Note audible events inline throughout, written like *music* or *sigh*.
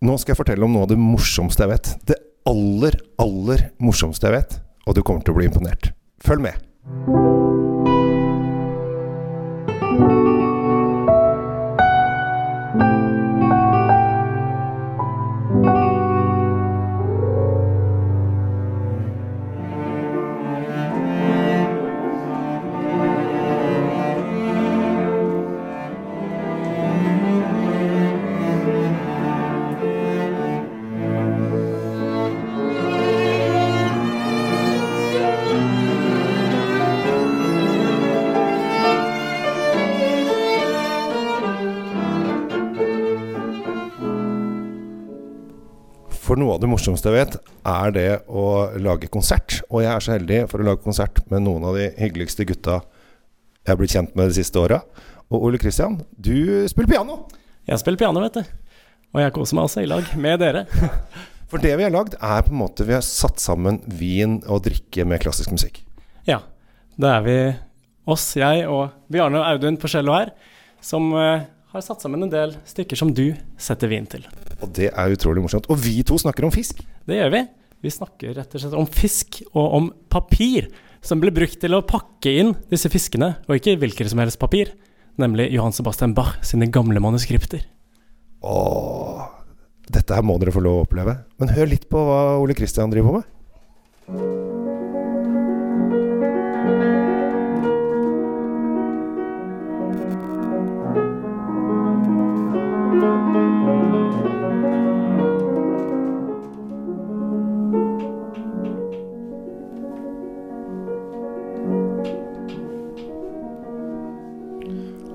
Nå skal jeg fortelle om noe av det morsomste jeg vet. Det aller, aller morsomste jeg vet. Og du kommer til å bli imponert. Følg med. For noe av det morsomste jeg vet, er det å lage konsert. Og jeg er så heldig for å lage konsert med noen av de hyggeligste gutta jeg har blitt kjent med de siste åra. Og Ole Kristian, du spiller piano. Jeg spiller piano, vet du. Og jeg koser meg også i lag med dere. *laughs* For det vi har lagd, er på en måte Vi har satt sammen vin og drikke med klassisk musikk. Ja. Da er vi oss, jeg og Bjarne og Audun på cello her, som eh, har satt sammen en del stykker som du setter vin til. Og det er utrolig morsomt. Og vi to snakker om fisk. Det gjør vi. Vi snakker rett og slett om fisk og om papir som ble brukt til å pakke inn disse fiskene, og ikke hvilket som helst papir, nemlig Johan Sebastian Bach sine gamle manuskripter. Åh, dette her må dere få lov å oppleve. Men hør litt på hva Ole Kristian driver på med.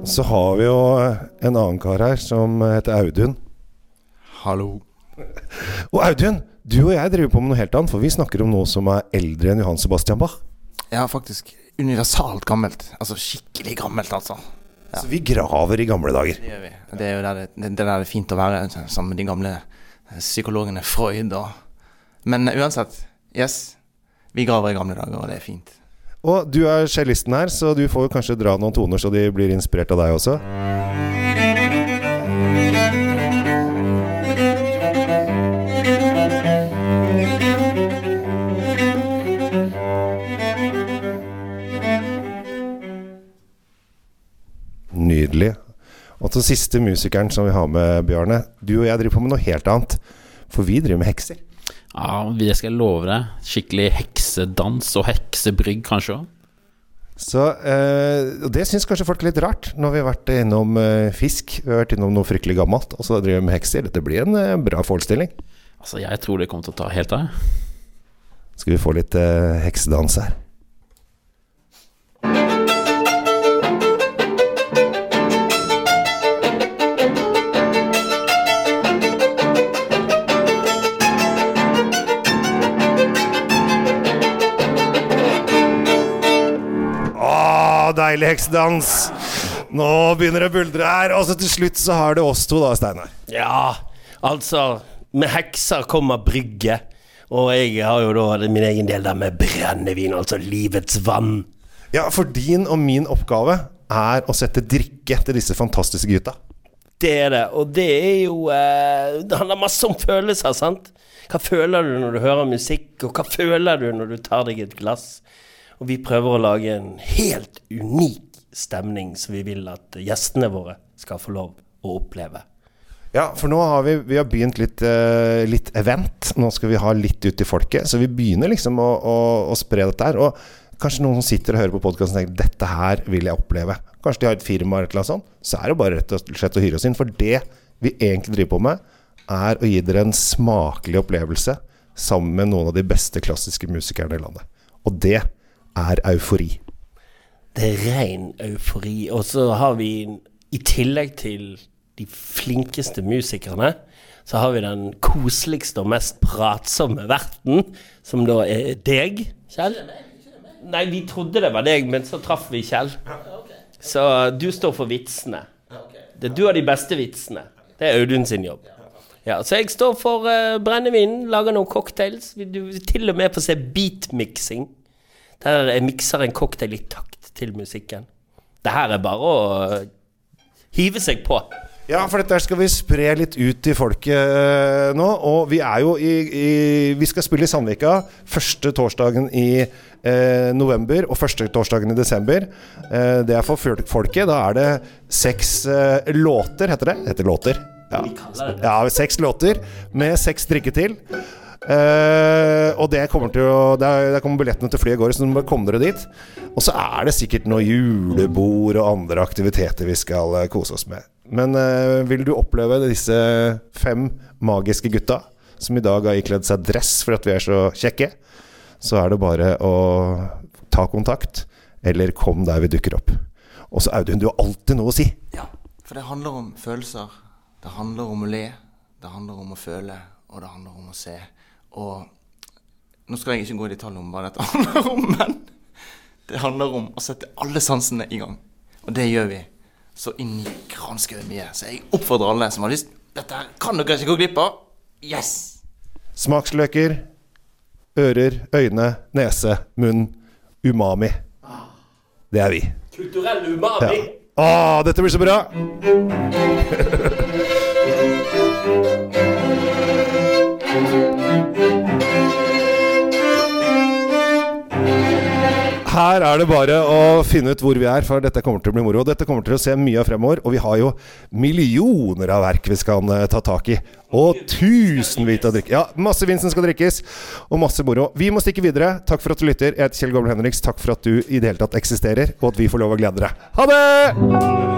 Så har vi jo en annen kar her som heter Audun. Hallo. Og Audun, du og jeg driver på med noe helt annet, for vi snakker om noe som er eldre enn Johan Sebastian Bach. Ja, faktisk. Universalt gammelt. Altså skikkelig gammelt, altså. Ja. Så vi graver i gamle dager. Det gjør vi. Det er jo der det, det, der det er fint å være sammen med de gamle eh, psykologene Freud og Men uansett, yes. Vi graver i gamle dager, og det er fint. Og du er cellisten her, så du får kanskje dra noen toner så de blir inspirert av deg også. Nydelig. Og til siste musikeren som vi har med, Bjarne. Du og jeg driver på med noe helt annet. For vi driver med hekser. Ja, vi skal love deg. Skikkelig heksedans og heksebrygg, kanskje òg. Så eh, Det syns kanskje folk er litt rart, når vi har vært innom eh, fisk. Vi har vært innom noe fryktelig gammelt, og så driver vi med hekser. Dette blir en eh, bra forestilling. Altså, jeg tror det kommer til å ta helt av. Skal vi få litt heksedans her? Deilig heksedans! Nå begynner det å buldre her. Og så til slutt så har du oss to, da, Steinar. Ja, altså Med hekser kommer brygge. Og jeg har jo da min egen del der med brennevin, altså livets vann. Ja, for din og min oppgave er å sette drikke til disse fantastiske gutta. Det er det. Og det er jo eh, Det handler masse om følelser, sant? Hva føler du når du hører musikk, og hva føler du når du tar deg et glass? Og vi prøver å lage en helt unik stemning som vi vil at gjestene våre skal få lov å oppleve. Ja, for nå har vi, vi har begynt litt, uh, litt event. Nå skal vi ha litt ut til folket. Så vi begynner liksom å, å, å spre dette her. Og kanskje noen som sitter og hører på podkasten tenker dette her vil jeg oppleve. Kanskje de har et firma eller noe sånt. Så er det bare rett og slett å hyre oss inn. For det vi egentlig driver på med, er å gi dere en smakelig opplevelse sammen med noen av de beste klassiske musikerne i landet. Og det er eufori. Det er ren eufori. Og så har vi, i tillegg til de flinkeste musikerne, så har vi den koseligste og mest pratsomme verten, som da er deg, Kjell. Nei, vi trodde det var deg, men så traff vi Kjell. Så du står for vitsene. Det, du har de beste vitsene. Det er Audun sin jobb. Ja, så jeg står for uh, brennevinen, lager noen cocktails. Du vil til og med få se beatmixing. Der jeg mikser en cocktail i takt til musikken. Det her er bare å uh, hive seg på. Ja, for dette skal vi spre litt ut til folket eh, nå. Og vi er jo i, i Vi skal spille i Sandvika første torsdagen i eh, november og første torsdagen i desember. Eh, det er for folket. Da er det seks eh, låter, heter det? Heter låter. Ja. ja, seks låter med seks drikke til. Eh, og det kommer til å Der, kommer billettene til flyet i går, så nå kommer dere dit. Og så er det sikkert noe julebord og andre aktiviteter vi skal eh, kose oss med. Men uh, vil du oppleve disse fem magiske gutta som i dag har ikledd seg dress for at vi er så kjekke, så er det bare å ta kontakt, eller kom der vi dukker opp. Og så Audun, du har alltid noe å si. Ja, for det handler om følelser. Det handler om å le. Det handler om å føle, og det handler om å se. Og nå skal jeg ikke gå i detalj om hva dette *laughs* handler om, men det handler om å sette alle sansene i gang. Og det gjør vi så inn i granskauen mye. Så jeg oppfordrer alle som har lyst Dette kan dere ikke gå glipp av. Yes! Smaksløker, ører, øyne, nese, munn. Umami. Det er vi. Kulturell Ja. umami. Å, dette blir så bra! *laughs* Her er det bare å finne ut hvor vi er, for dette kommer til å bli moro. Dette kommer til å se mye av fremover, og vi har jo millioner av verk vi skal eh, ta tak i. Og tusenvis av drikke. Ja, masse vin som skal drikkes, og masse moro. Vi må stikke videre. Takk for at du lytter. Jeg heter Kjell Gabel Henriks. Takk for at du i det hele tatt eksisterer, og at vi får lov å glede deg. Ha det!